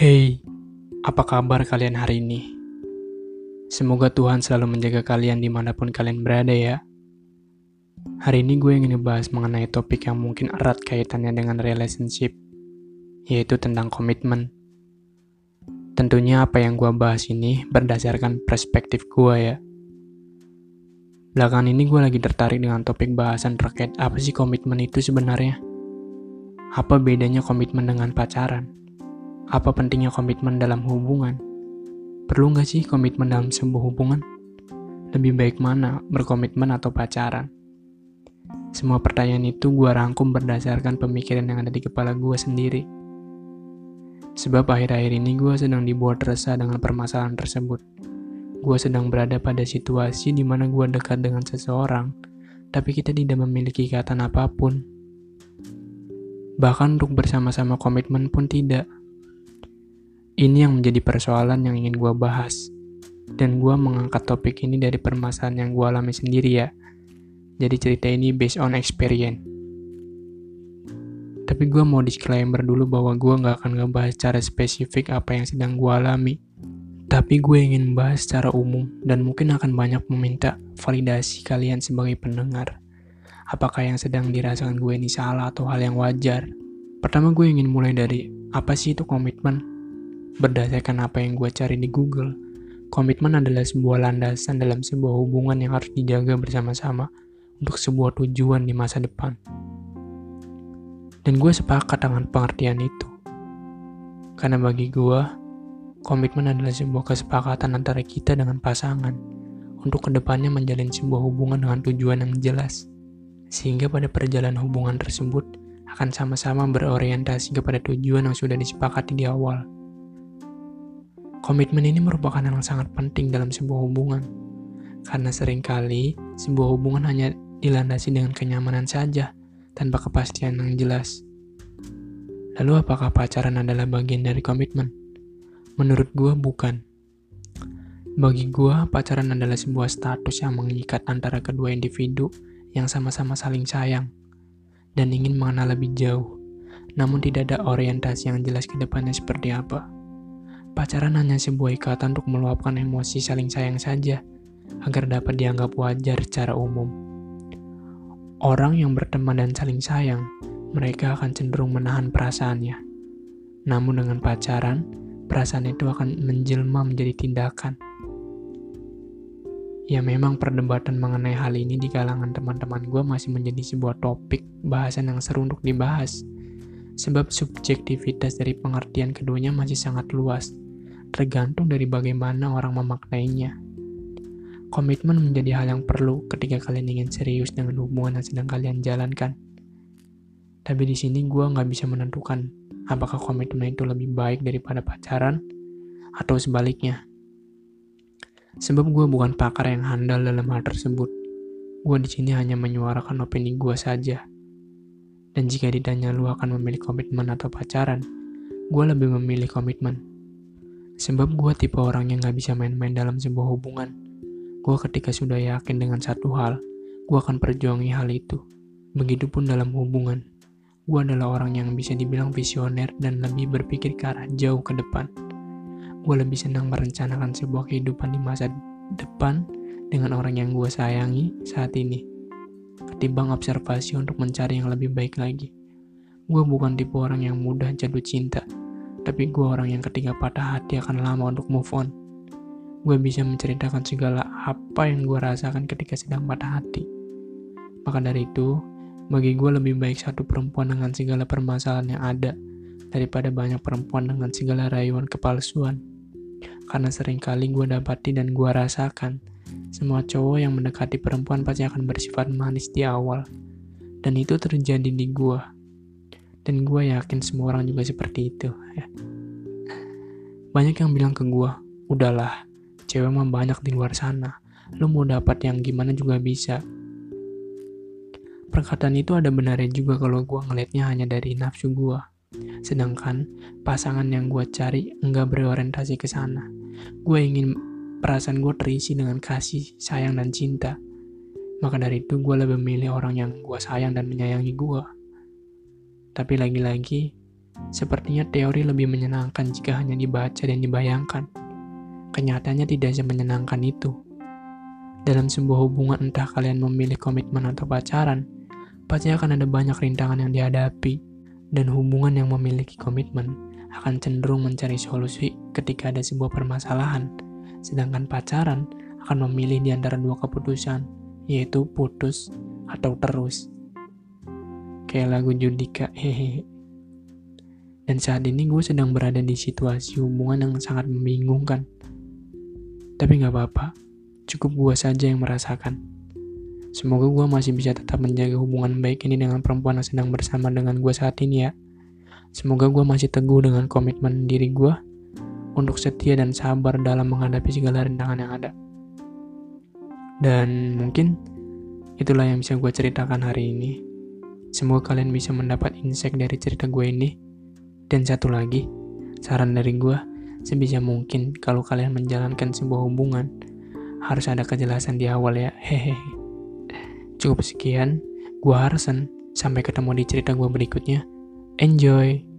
Hey, apa kabar kalian hari ini? Semoga Tuhan selalu menjaga kalian di mana pun kalian berada ya. Hari ini gue ingin ngebahas mengenai topik yang mungkin erat kaitannya dengan relationship, yaitu tentang komitmen. Tentunya apa yang gue bahas ini berdasarkan perspektif gue ya. Belakangan ini gue lagi tertarik dengan topik bahasan terkait apa sih komitmen itu sebenarnya. Apa bedanya komitmen dengan pacaran? Apa pentingnya komitmen dalam hubungan? Perlu nggak sih komitmen dalam sebuah hubungan? Lebih baik mana, berkomitmen atau pacaran? Semua pertanyaan itu gue rangkum berdasarkan pemikiran yang ada di kepala gue sendiri. Sebab akhir-akhir ini gue sedang dibuat resah dengan permasalahan tersebut gue sedang berada pada situasi di mana gue dekat dengan seseorang, tapi kita tidak memiliki ikatan apa pun. Bahkan untuk bersama-sama komitmen pun tidak. Ini yang menjadi persoalan yang ingin gue bahas. Dan gue mengangkat topik ini dari permasalahan yang gue alami sendiri ya. Jadi cerita ini based on experience. Tapi gue mau disclaimer dulu bahwa gue gak akan ngebahas secara spesifik apa yang sedang gue alami tapi gue ingin bahas secara umum dan mungkin akan banyak meminta validasi kalian sebagai pendengar. Apakah yang sedang dirasakan gue ini salah atau hal yang wajar? Pertama gue ingin mulai dari apa sih itu komitmen? Berdasarkan apa yang gue cari di Google, komitmen adalah sebuah landasan dalam sebuah hubungan yang harus dijaga bersama-sama untuk sebuah tujuan di masa depan. Dan gue sepakat dengan pengertian itu. Karena bagi gue, Komitmen adalah sebuah kesepakatan antara kita dengan pasangan untuk ke depannya menjalin sebuah hubungan dengan tujuan yang jelas, sehingga pada perjalanan hubungan tersebut akan sama-sama berorientasi kepada tujuan yang sudah disepakati di awal. Komitmen ini merupakan hal yang sangat penting dalam sebuah hubungan, karena sering kali sebuah hubungan hanya dilandasi dengan kenyamanan saja, tanpa kepastian yang jelas. Lalu apakah pacaran adalah bagian dari komitmen? Menurut gue bukan. Bagi gue, pacaran adalah sebuah status yang mengikat antara kedua individu yang sama-sama saling sayang dan ingin mengenal lebih jauh, namun tidak ada orientasi yang jelas ke depannya seperti apa. Pacaran hanya sebuah ikatan untuk meluapkan emosi saling sayang saja, agar dapat dianggap wajar secara umum. Orang yang berteman dan saling sayang, mereka akan cenderung menahan perasaannya. Namun dengan pacaran, perasaan itu akan menjelma menjadi tindakan. Ya memang perdebatan mengenai hal ini di kalangan teman-teman gue masih menjadi sebuah topik bahasan yang seru untuk dibahas. Sebab subjektivitas dari pengertian keduanya masih sangat luas, tergantung dari bagaimana orang memaknainya. Komitmen menjadi hal yang perlu ketika kalian ingin serius dengan hubungan yang sedang kalian jalankan. Tapi di sini gue nggak bisa menentukan apakah komitmen itu lebih baik daripada pacaran atau sebaliknya. Sebab gue bukan pakar yang handal dalam hal tersebut. Gue di sini hanya menyuarakan opini gue saja. Dan jika ditanya lu akan memilih komitmen atau pacaran, gue lebih memilih komitmen. Sebab gue tipe orang yang gak bisa main-main dalam sebuah hubungan. Gue ketika sudah yakin dengan satu hal, gue akan perjuangi hal itu. Begitupun dalam hubungan gue adalah orang yang bisa dibilang visioner dan lebih berpikir ke arah jauh ke depan. Gue lebih senang merencanakan sebuah kehidupan di masa depan dengan orang yang gue sayangi saat ini, ketimbang observasi untuk mencari yang lebih baik lagi. Gue bukan tipe orang yang mudah jatuh cinta, tapi gue orang yang ketika patah hati akan lama untuk move on. Gue bisa menceritakan segala apa yang gue rasakan ketika sedang patah hati. Maka dari itu, bagi gue lebih baik satu perempuan dengan segala permasalahan yang ada daripada banyak perempuan dengan segala rayuan kepalsuan. Karena sering kali gue dapati dan gue rasakan, semua cowok yang mendekati perempuan pasti akan bersifat manis di awal. Dan itu terjadi di gue. Dan gue yakin semua orang juga seperti itu. Ya. Banyak yang bilang ke gue, udahlah, cewek mah banyak di luar sana. Lu mau dapat yang gimana juga bisa Perkataan itu ada benarnya juga kalau gue ngelihatnya hanya dari nafsu gue. Sedangkan pasangan yang gue cari enggak berorientasi ke sana. Gue ingin perasaan gue terisi dengan kasih, sayang, dan cinta. Maka dari itu gue lebih memilih orang yang gue sayang dan menyayangi gue. Tapi lagi-lagi, Sepertinya teori lebih menyenangkan jika hanya dibaca dan dibayangkan. Kenyataannya tidak semenyenangkan itu. Dalam sebuah hubungan entah kalian memilih komitmen atau pacaran, pasti akan ada banyak rintangan yang dihadapi, dan hubungan yang memiliki komitmen akan cenderung mencari solusi ketika ada sebuah permasalahan, sedangkan pacaran akan memilih di antara dua keputusan, yaitu putus atau terus. Kayak lagu Judika, hehehe. Dan saat ini gue sedang berada di situasi hubungan yang sangat membingungkan. Tapi gak apa-apa, cukup gue saja yang merasakan. Semoga gue masih bisa tetap menjaga hubungan baik ini dengan perempuan yang sedang bersama dengan gue saat ini ya. Semoga gue masih teguh dengan komitmen diri gue untuk setia dan sabar dalam menghadapi segala rintangan yang ada. Dan mungkin itulah yang bisa gue ceritakan hari ini. Semoga kalian bisa mendapat insight dari cerita gue ini dan satu lagi, saran dari gue, sebisa mungkin kalau kalian menjalankan sebuah hubungan, harus ada kejelasan di awal ya. Hehehe. Cukup sekian, gue Harsen. Sampai ketemu di cerita gue berikutnya. Enjoy!